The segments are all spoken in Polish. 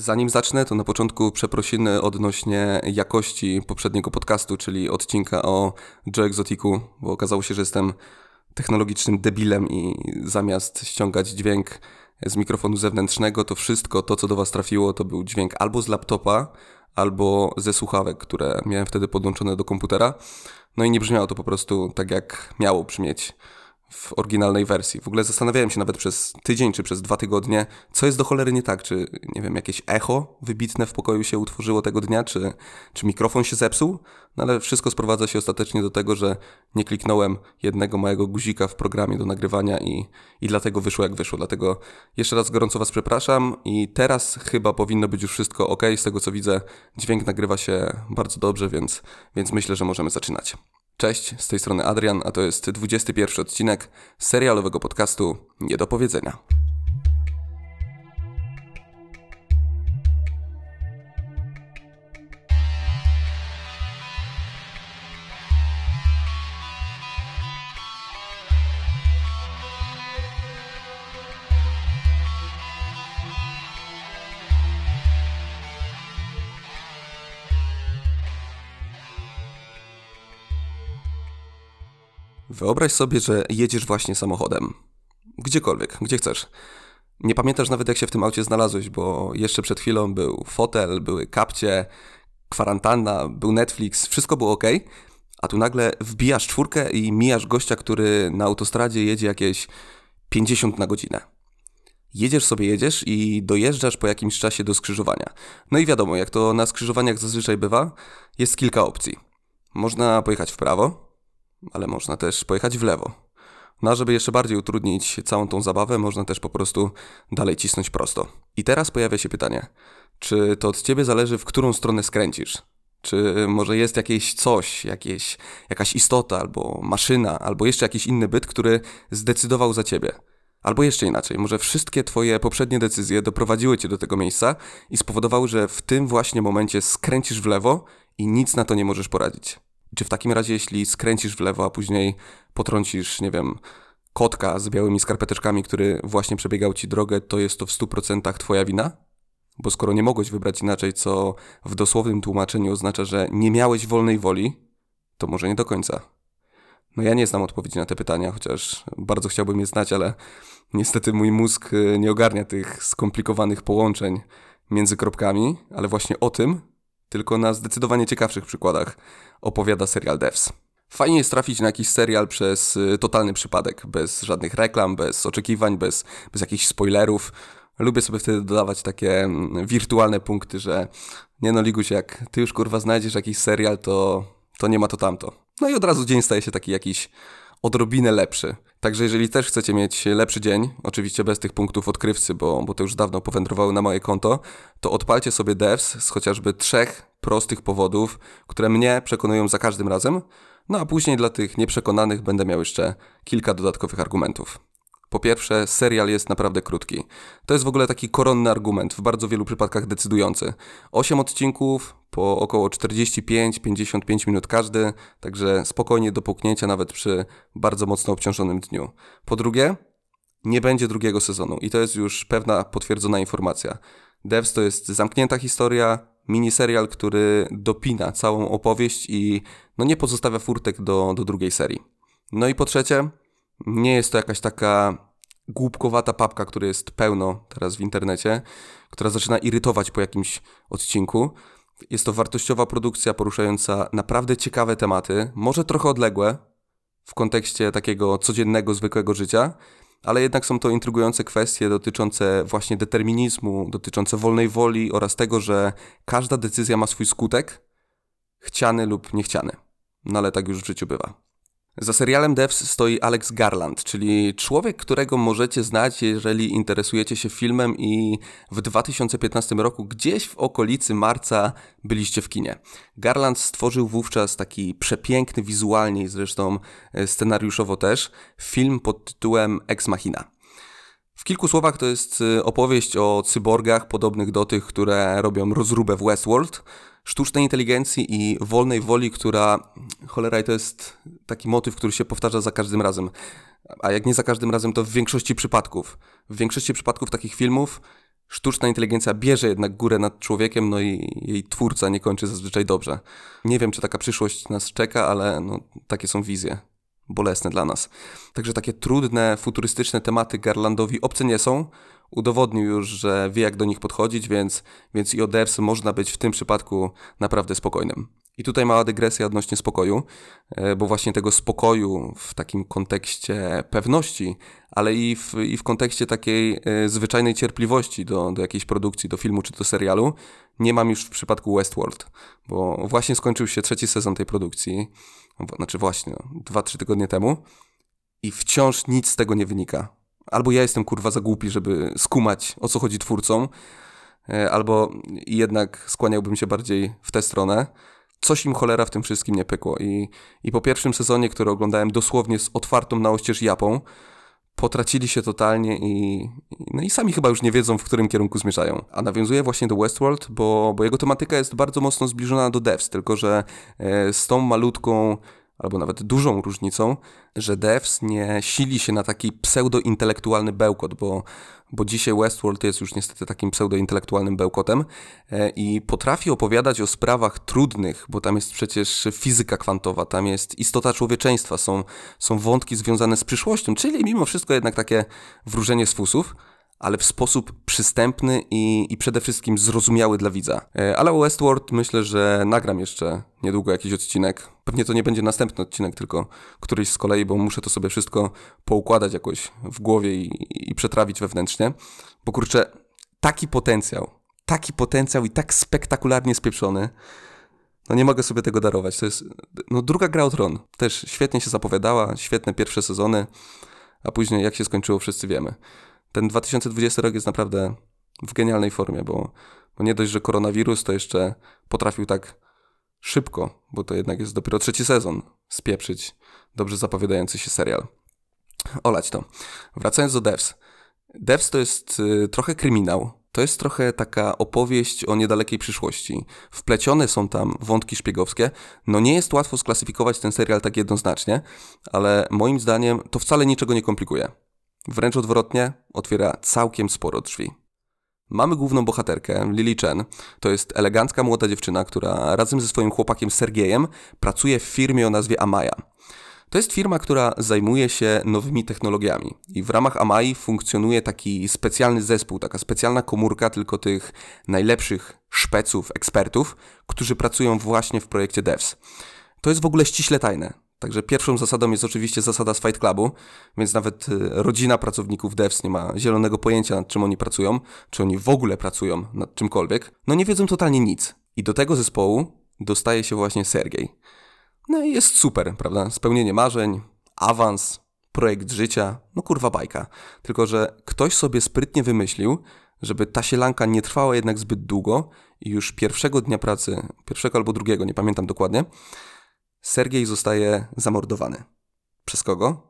Zanim zacznę, to na początku przeprosiny odnośnie jakości poprzedniego podcastu, czyli odcinka o Joe Exotiku, bo okazało się, że jestem technologicznym debilem i zamiast ściągać dźwięk z mikrofonu zewnętrznego, to wszystko to, co do Was trafiło, to był dźwięk albo z laptopa, albo ze słuchawek, które miałem wtedy podłączone do komputera. No i nie brzmiało to po prostu tak, jak miało brzmieć w oryginalnej wersji. W ogóle zastanawiałem się nawet przez tydzień czy przez dwa tygodnie, co jest do cholery nie tak. Czy, nie wiem, jakieś echo wybitne w pokoju się utworzyło tego dnia, czy, czy mikrofon się zepsuł? No ale wszystko sprowadza się ostatecznie do tego, że nie kliknąłem jednego małego guzika w programie do nagrywania i, i dlatego wyszło jak wyszło. Dlatego jeszcze raz gorąco Was przepraszam i teraz chyba powinno być już wszystko ok. Z tego co widzę, dźwięk nagrywa się bardzo dobrze, więc, więc myślę, że możemy zaczynać. Cześć, z tej strony Adrian, a to jest 21 odcinek serialowego podcastu Nie do powiedzenia. Wyobraź sobie, że jedziesz właśnie samochodem. Gdziekolwiek, gdzie chcesz. Nie pamiętasz nawet, jak się w tym aucie znalazłeś, bo jeszcze przed chwilą był fotel, były kapcie, kwarantanna, był Netflix, wszystko było ok, a tu nagle wbijasz czwórkę i mijasz gościa, który na autostradzie jedzie jakieś 50 na godzinę. Jedziesz sobie, jedziesz i dojeżdżasz po jakimś czasie do skrzyżowania. No i wiadomo, jak to na skrzyżowaniach zazwyczaj bywa, jest kilka opcji. Można pojechać w prawo, ale można też pojechać w lewo. No a żeby jeszcze bardziej utrudnić całą tą zabawę, można też po prostu dalej cisnąć prosto. I teraz pojawia się pytanie, czy to od ciebie zależy, w którą stronę skręcisz? Czy może jest jakieś coś, jakieś, jakaś istota, albo maszyna, albo jeszcze jakiś inny byt, który zdecydował za ciebie? Albo jeszcze inaczej, może wszystkie twoje poprzednie decyzje doprowadziły cię do tego miejsca i spowodowały, że w tym właśnie momencie skręcisz w lewo i nic na to nie możesz poradzić. Czy w takim razie, jeśli skręcisz w lewo, a później potrącisz, nie wiem, kotka z białymi skarpeteczkami, który właśnie przebiegał ci drogę, to jest to w 100% twoja wina? Bo skoro nie mogłeś wybrać inaczej, co w dosłownym tłumaczeniu oznacza, że nie miałeś wolnej woli, to może nie do końca. No ja nie znam odpowiedzi na te pytania, chociaż bardzo chciałbym je znać, ale niestety mój mózg y, nie ogarnia tych skomplikowanych połączeń między kropkami, ale właśnie o tym tylko na zdecydowanie ciekawszych przykładach opowiada serial Devs. Fajnie jest trafić na jakiś serial przez y, totalny przypadek, bez żadnych reklam, bez oczekiwań, bez, bez jakichś spoilerów. Lubię sobie wtedy dodawać takie mm, wirtualne punkty, że nie no Liguś, jak ty już kurwa znajdziesz jakiś serial, to, to nie ma to tamto. No i od razu dzień staje się taki jakiś odrobinę lepszy. Także jeżeli też chcecie mieć lepszy dzień, oczywiście bez tych punktów odkrywcy, bo, bo już dawno powędrowały na moje konto, to odpalcie sobie devs z chociażby trzech prostych powodów, które mnie przekonują za każdym razem, no a później dla tych nieprzekonanych będę miał jeszcze kilka dodatkowych argumentów. Po pierwsze, serial jest naprawdę krótki. To jest w ogóle taki koronny argument, w bardzo wielu przypadkach decydujący. 8 odcinków po około 45-55 minut każdy, także spokojnie do puknięcia nawet przy bardzo mocno obciążonym dniu. Po drugie, nie będzie drugiego sezonu i to jest już pewna potwierdzona informacja. Devs to jest zamknięta historia, miniserial, który dopina całą opowieść i no nie pozostawia furtek do, do drugiej serii. No i po trzecie, nie jest to jakaś taka głupkowata papka, która jest pełno teraz w internecie, która zaczyna irytować po jakimś odcinku. Jest to wartościowa produkcja poruszająca naprawdę ciekawe tematy, może trochę odległe w kontekście takiego codziennego, zwykłego życia, ale jednak są to intrygujące kwestie dotyczące właśnie determinizmu, dotyczące wolnej woli oraz tego, że każda decyzja ma swój skutek, chciany lub niechciany. No ale tak już w życiu bywa. Za serialem Devs stoi Alex Garland, czyli człowiek, którego możecie znać, jeżeli interesujecie się filmem i w 2015 roku gdzieś w okolicy marca byliście w kinie. Garland stworzył wówczas taki przepiękny wizualnie i zresztą e, scenariuszowo też film pod tytułem Ex Machina. Kilku słowach to jest e, opowieść o cyborgach podobnych do tych, które robią rozróbę w Westworld, sztucznej inteligencji i wolnej woli, która, cholera, to jest taki motyw, który się powtarza za każdym razem. A jak nie za każdym razem, to w większości przypadków. W większości przypadków takich filmów Sztuczna inteligencja bierze jednak górę nad człowiekiem, no i jej twórca nie kończy zazwyczaj dobrze. Nie wiem, czy taka przyszłość nas czeka, ale no, takie są wizje. Bolesne dla nas. Także takie trudne, futurystyczne tematy Garlandowi obce nie są. Udowodnił już, że wie jak do nich podchodzić, więc, więc i o devs można być w tym przypadku naprawdę spokojnym. I tutaj mała dygresja odnośnie spokoju, e, bo właśnie tego spokoju w takim kontekście pewności, ale i w, i w kontekście takiej e, zwyczajnej cierpliwości do, do jakiejś produkcji, do filmu czy do serialu, nie mam już w przypadku Westworld, bo właśnie skończył się trzeci sezon tej produkcji, znaczy właśnie, no, dwa, trzy tygodnie temu i wciąż nic z tego nie wynika. Albo ja jestem kurwa za głupi, żeby skumać o co chodzi twórcom, e, albo jednak skłaniałbym się bardziej w tę stronę coś im cholera w tym wszystkim nie pykło. I, i po pierwszym sezonie, który oglądałem dosłownie z otwartą na oścież japą, potracili się totalnie i, no i sami chyba już nie wiedzą, w którym kierunku zmierzają. A nawiązuje właśnie do Westworld, bo, bo jego tematyka jest bardzo mocno zbliżona do Devs, tylko że e, z tą malutką albo nawet dużą różnicą, że devs nie sili się na taki pseudo-intelektualny bełkot, bo, bo dzisiaj Westworld jest już niestety takim pseudo-intelektualnym bełkotem e, i potrafi opowiadać o sprawach trudnych, bo tam jest przecież fizyka kwantowa, tam jest istota człowieczeństwa, są, są wątki związane z przyszłością, czyli mimo wszystko jednak takie wróżenie z fusów, ale w sposób przystępny i, i przede wszystkim zrozumiały dla widza. E, ale o Westworld myślę, że nagram jeszcze niedługo jakiś odcinek. Pewnie to nie będzie następny odcinek, tylko któryś z kolei, bo muszę to sobie wszystko poukładać jakoś w głowie i, i przetrawić wewnętrznie. Bo kurczę, taki potencjał, taki potencjał i tak spektakularnie spieprzony, no nie mogę sobie tego darować. To jest, no druga gra o tron. Też świetnie się zapowiadała, świetne pierwsze sezony, a później jak się skończyło wszyscy wiemy ten 2020 rok jest naprawdę w genialnej formie, bo, bo nie dość, że koronawirus, to jeszcze potrafił tak szybko, bo to jednak jest dopiero trzeci sezon, spieprzyć dobrze zapowiadający się serial. Olać to. Wracając do Devs. Devs to jest y, trochę kryminał. To jest trochę taka opowieść o niedalekiej przyszłości. Wplecione są tam wątki szpiegowskie. No nie jest łatwo sklasyfikować ten serial tak jednoznacznie, ale moim zdaniem to wcale niczego nie komplikuje. Wręcz odwrotnie, otwiera całkiem sporo drzwi. Mamy główną bohaterkę, Lily Chen. To jest elegancka młoda dziewczyna, która razem ze swoim chłopakiem Sergiejem pracuje w firmie o nazwie Amaya. To jest firma, która zajmuje się nowymi technologiami i w ramach Amai funkcjonuje taki specjalny zespół, taka specjalna komórka tylko tych najlepszych szpeców, ekspertów, którzy pracują właśnie w projekcie Devs. To jest w ogóle ściśle tajne. Także pierwszą zasadą jest oczywiście zasada z Fight Clubu, więc nawet y, rodzina pracowników devs nie ma zielonego pojęcia nad czym oni pracują, czy oni w ogóle pracują nad czymkolwiek. No nie wiedzą totalnie nic. I do tego zespołu dostaje się właśnie Sergiej. No i jest super, prawda? Spełnienie marzeń, awans, projekt życia, no kurwa bajka. Tylko, że ktoś sobie sprytnie wymyślił, żeby ta sielanka nie trwała jednak zbyt długo i już pierwszego dnia pracy, pierwszego albo drugiego, nie pamiętam dokładnie, Sergiej zostaje zamordowany. Przez kogo?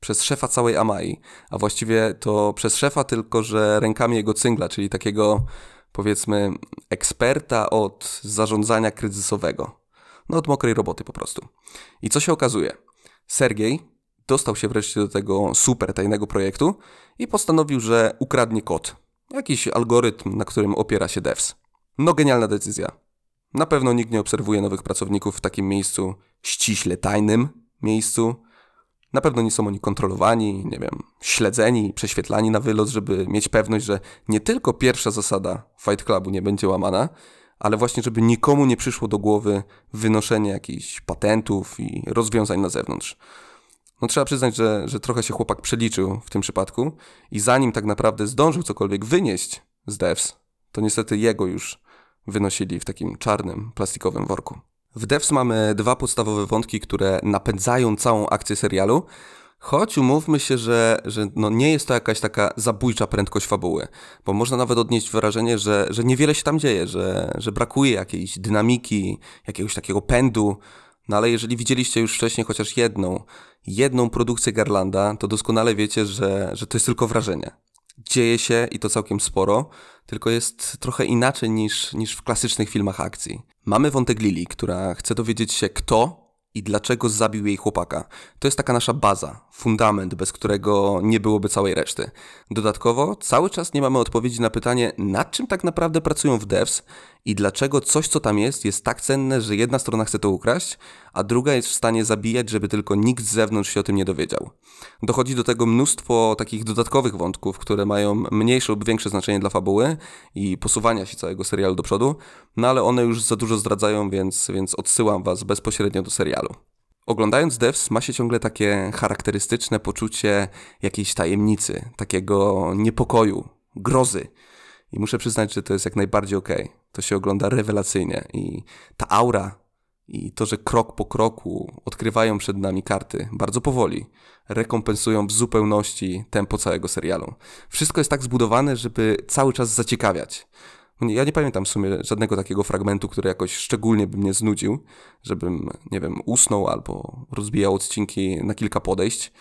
Przez szefa całej Amai, a właściwie to przez szefa, tylko że rękami jego cyngla, czyli takiego powiedzmy eksperta od zarządzania kryzysowego. No od mokrej roboty po prostu. I co się okazuje? Sergiej dostał się wreszcie do tego super tajnego projektu i postanowił, że ukradnie kod. Jakiś algorytm, na którym opiera się devs. No genialna decyzja. Na pewno nikt nie obserwuje nowych pracowników w takim miejscu ściśle tajnym miejscu. Na pewno nie są oni kontrolowani, nie wiem, śledzeni, prześwietlani na wylot, żeby mieć pewność, że nie tylko pierwsza zasada Fight Clubu nie będzie łamana, ale właśnie, żeby nikomu nie przyszło do głowy wynoszenie jakichś patentów i rozwiązań na zewnątrz. No trzeba przyznać, że, że trochę się chłopak przeliczył w tym przypadku i zanim tak naprawdę zdążył cokolwiek wynieść z devs, to niestety jego już wynosili w takim czarnym, plastikowym worku. W Devs mamy dwa podstawowe wątki, które napędzają całą akcję serialu, choć umówmy się, że, że no nie jest to jakaś taka zabójcza prędkość fabuły, bo można nawet odnieść wrażenie, że, że niewiele się tam dzieje, że, że brakuje jakiejś dynamiki, jakiegoś takiego pędu, no ale jeżeli widzieliście już wcześniej chociaż jedną, jedną produkcję Garlanda, to doskonale wiecie, że, że to jest tylko wrażenie. Dzieje się i to całkiem sporo, tylko jest trochę inaczej niż, niż w klasycznych filmach akcji. Mamy wątek Lili, która chce dowiedzieć się, kto i dlaczego zabił jej chłopaka. To jest taka nasza baza, fundament, bez którego nie byłoby całej reszty. Dodatkowo, cały czas nie mamy odpowiedzi na pytanie, nad czym tak naprawdę pracują w devs i dlaczego coś, co tam jest, jest tak cenne, że jedna strona chce to ukraść, a druga jest w stanie zabijać, żeby tylko nikt z zewnątrz się o tym nie dowiedział. Dochodzi do tego mnóstwo takich dodatkowych wątków, które mają mniejsze lub większe znaczenie dla fabuły i posuwania się całego serialu do przodu, no ale one już za dużo zdradzają, więc, więc odsyłam Was bezpośrednio do serialu. Oglądając Devs ma się ciągle takie charakterystyczne poczucie jakiejś tajemnicy, takiego niepokoju, grozy. I muszę przyznać, że to jest jak najbardziej. Okay. To się ogląda rewelacyjnie i ta aura i to, że krok po kroku odkrywają przed nami karty bardzo powoli, rekompensują w zupełności tempo całego serialu. Wszystko jest tak zbudowane, żeby cały czas zaciekawiać. Ja nie pamiętam w sumie żadnego takiego fragmentu, który jakoś szczególnie by mnie znudził, żebym, nie wiem, usnął albo rozbijał odcinki na kilka podejść.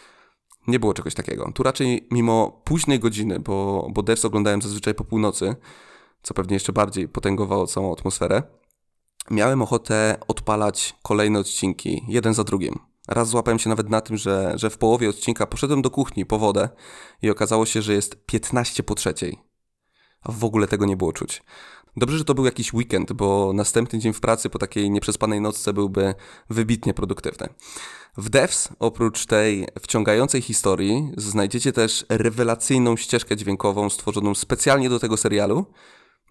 Nie było czegoś takiego. Tu raczej mimo późnej godziny, bo, bo Devs oglądałem zazwyczaj po północy, co pewnie jeszcze bardziej potęgowało całą atmosferę, miałem ochotę odpalać kolejne odcinki, jeden za drugim. Raz złapałem się nawet na tym, że, że w połowie odcinka poszedłem do kuchni po wodę i okazało się, że jest 15 po trzeciej. A w ogóle tego nie było czuć. Dobrze, że to był jakiś weekend, bo następny dzień w pracy po takiej nieprzespanej nocce byłby wybitnie produktywny. W Devs, oprócz tej wciągającej historii, znajdziecie też rewelacyjną ścieżkę dźwiękową stworzoną specjalnie do tego serialu,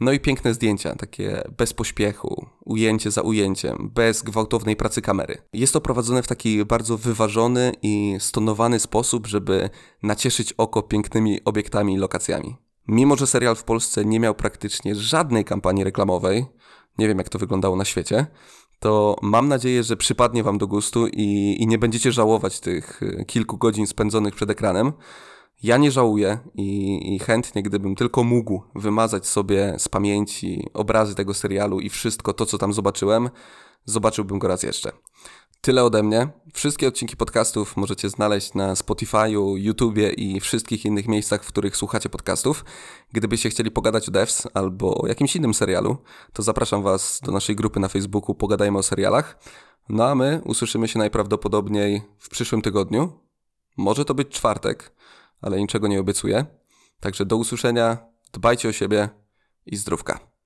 no i piękne zdjęcia, takie bez pośpiechu, ujęcie za ujęciem, bez gwałtownej pracy kamery. Jest to prowadzone w taki bardzo wyważony i stonowany sposób, żeby nacieszyć oko pięknymi obiektami i lokacjami. Mimo, że serial w Polsce nie miał praktycznie żadnej kampanii reklamowej, nie wiem jak to wyglądało na świecie, to mam nadzieję, że przypadnie Wam do gustu i, i nie będziecie żałować tych kilku godzin spędzonych przed ekranem. Ja nie żałuję i, i, chętnie, gdybym tylko mógł wymazać sobie z pamięci obrazy tego serialu i wszystko to, co tam zobaczyłem, zobaczyłbym go raz jeszcze. Tyle ode mnie. Wszystkie odcinki podcastów możecie znaleźć na Spotify'u, YouTubie i wszystkich innych miejscach, w których słuchacie podcastów. Gdybyście chcieli pogadać o Devs albo o jakimś innym serialu, to zapraszam Was do naszej grupy na Facebooku Pogadajmy o serialach. No a my usłyszymy się najprawdopodobniej w przyszłym tygodniu. Może to być czwartek ale niczego nie obiecuję. Także do usłyszenia, dbajcie o siebie i zdrówka.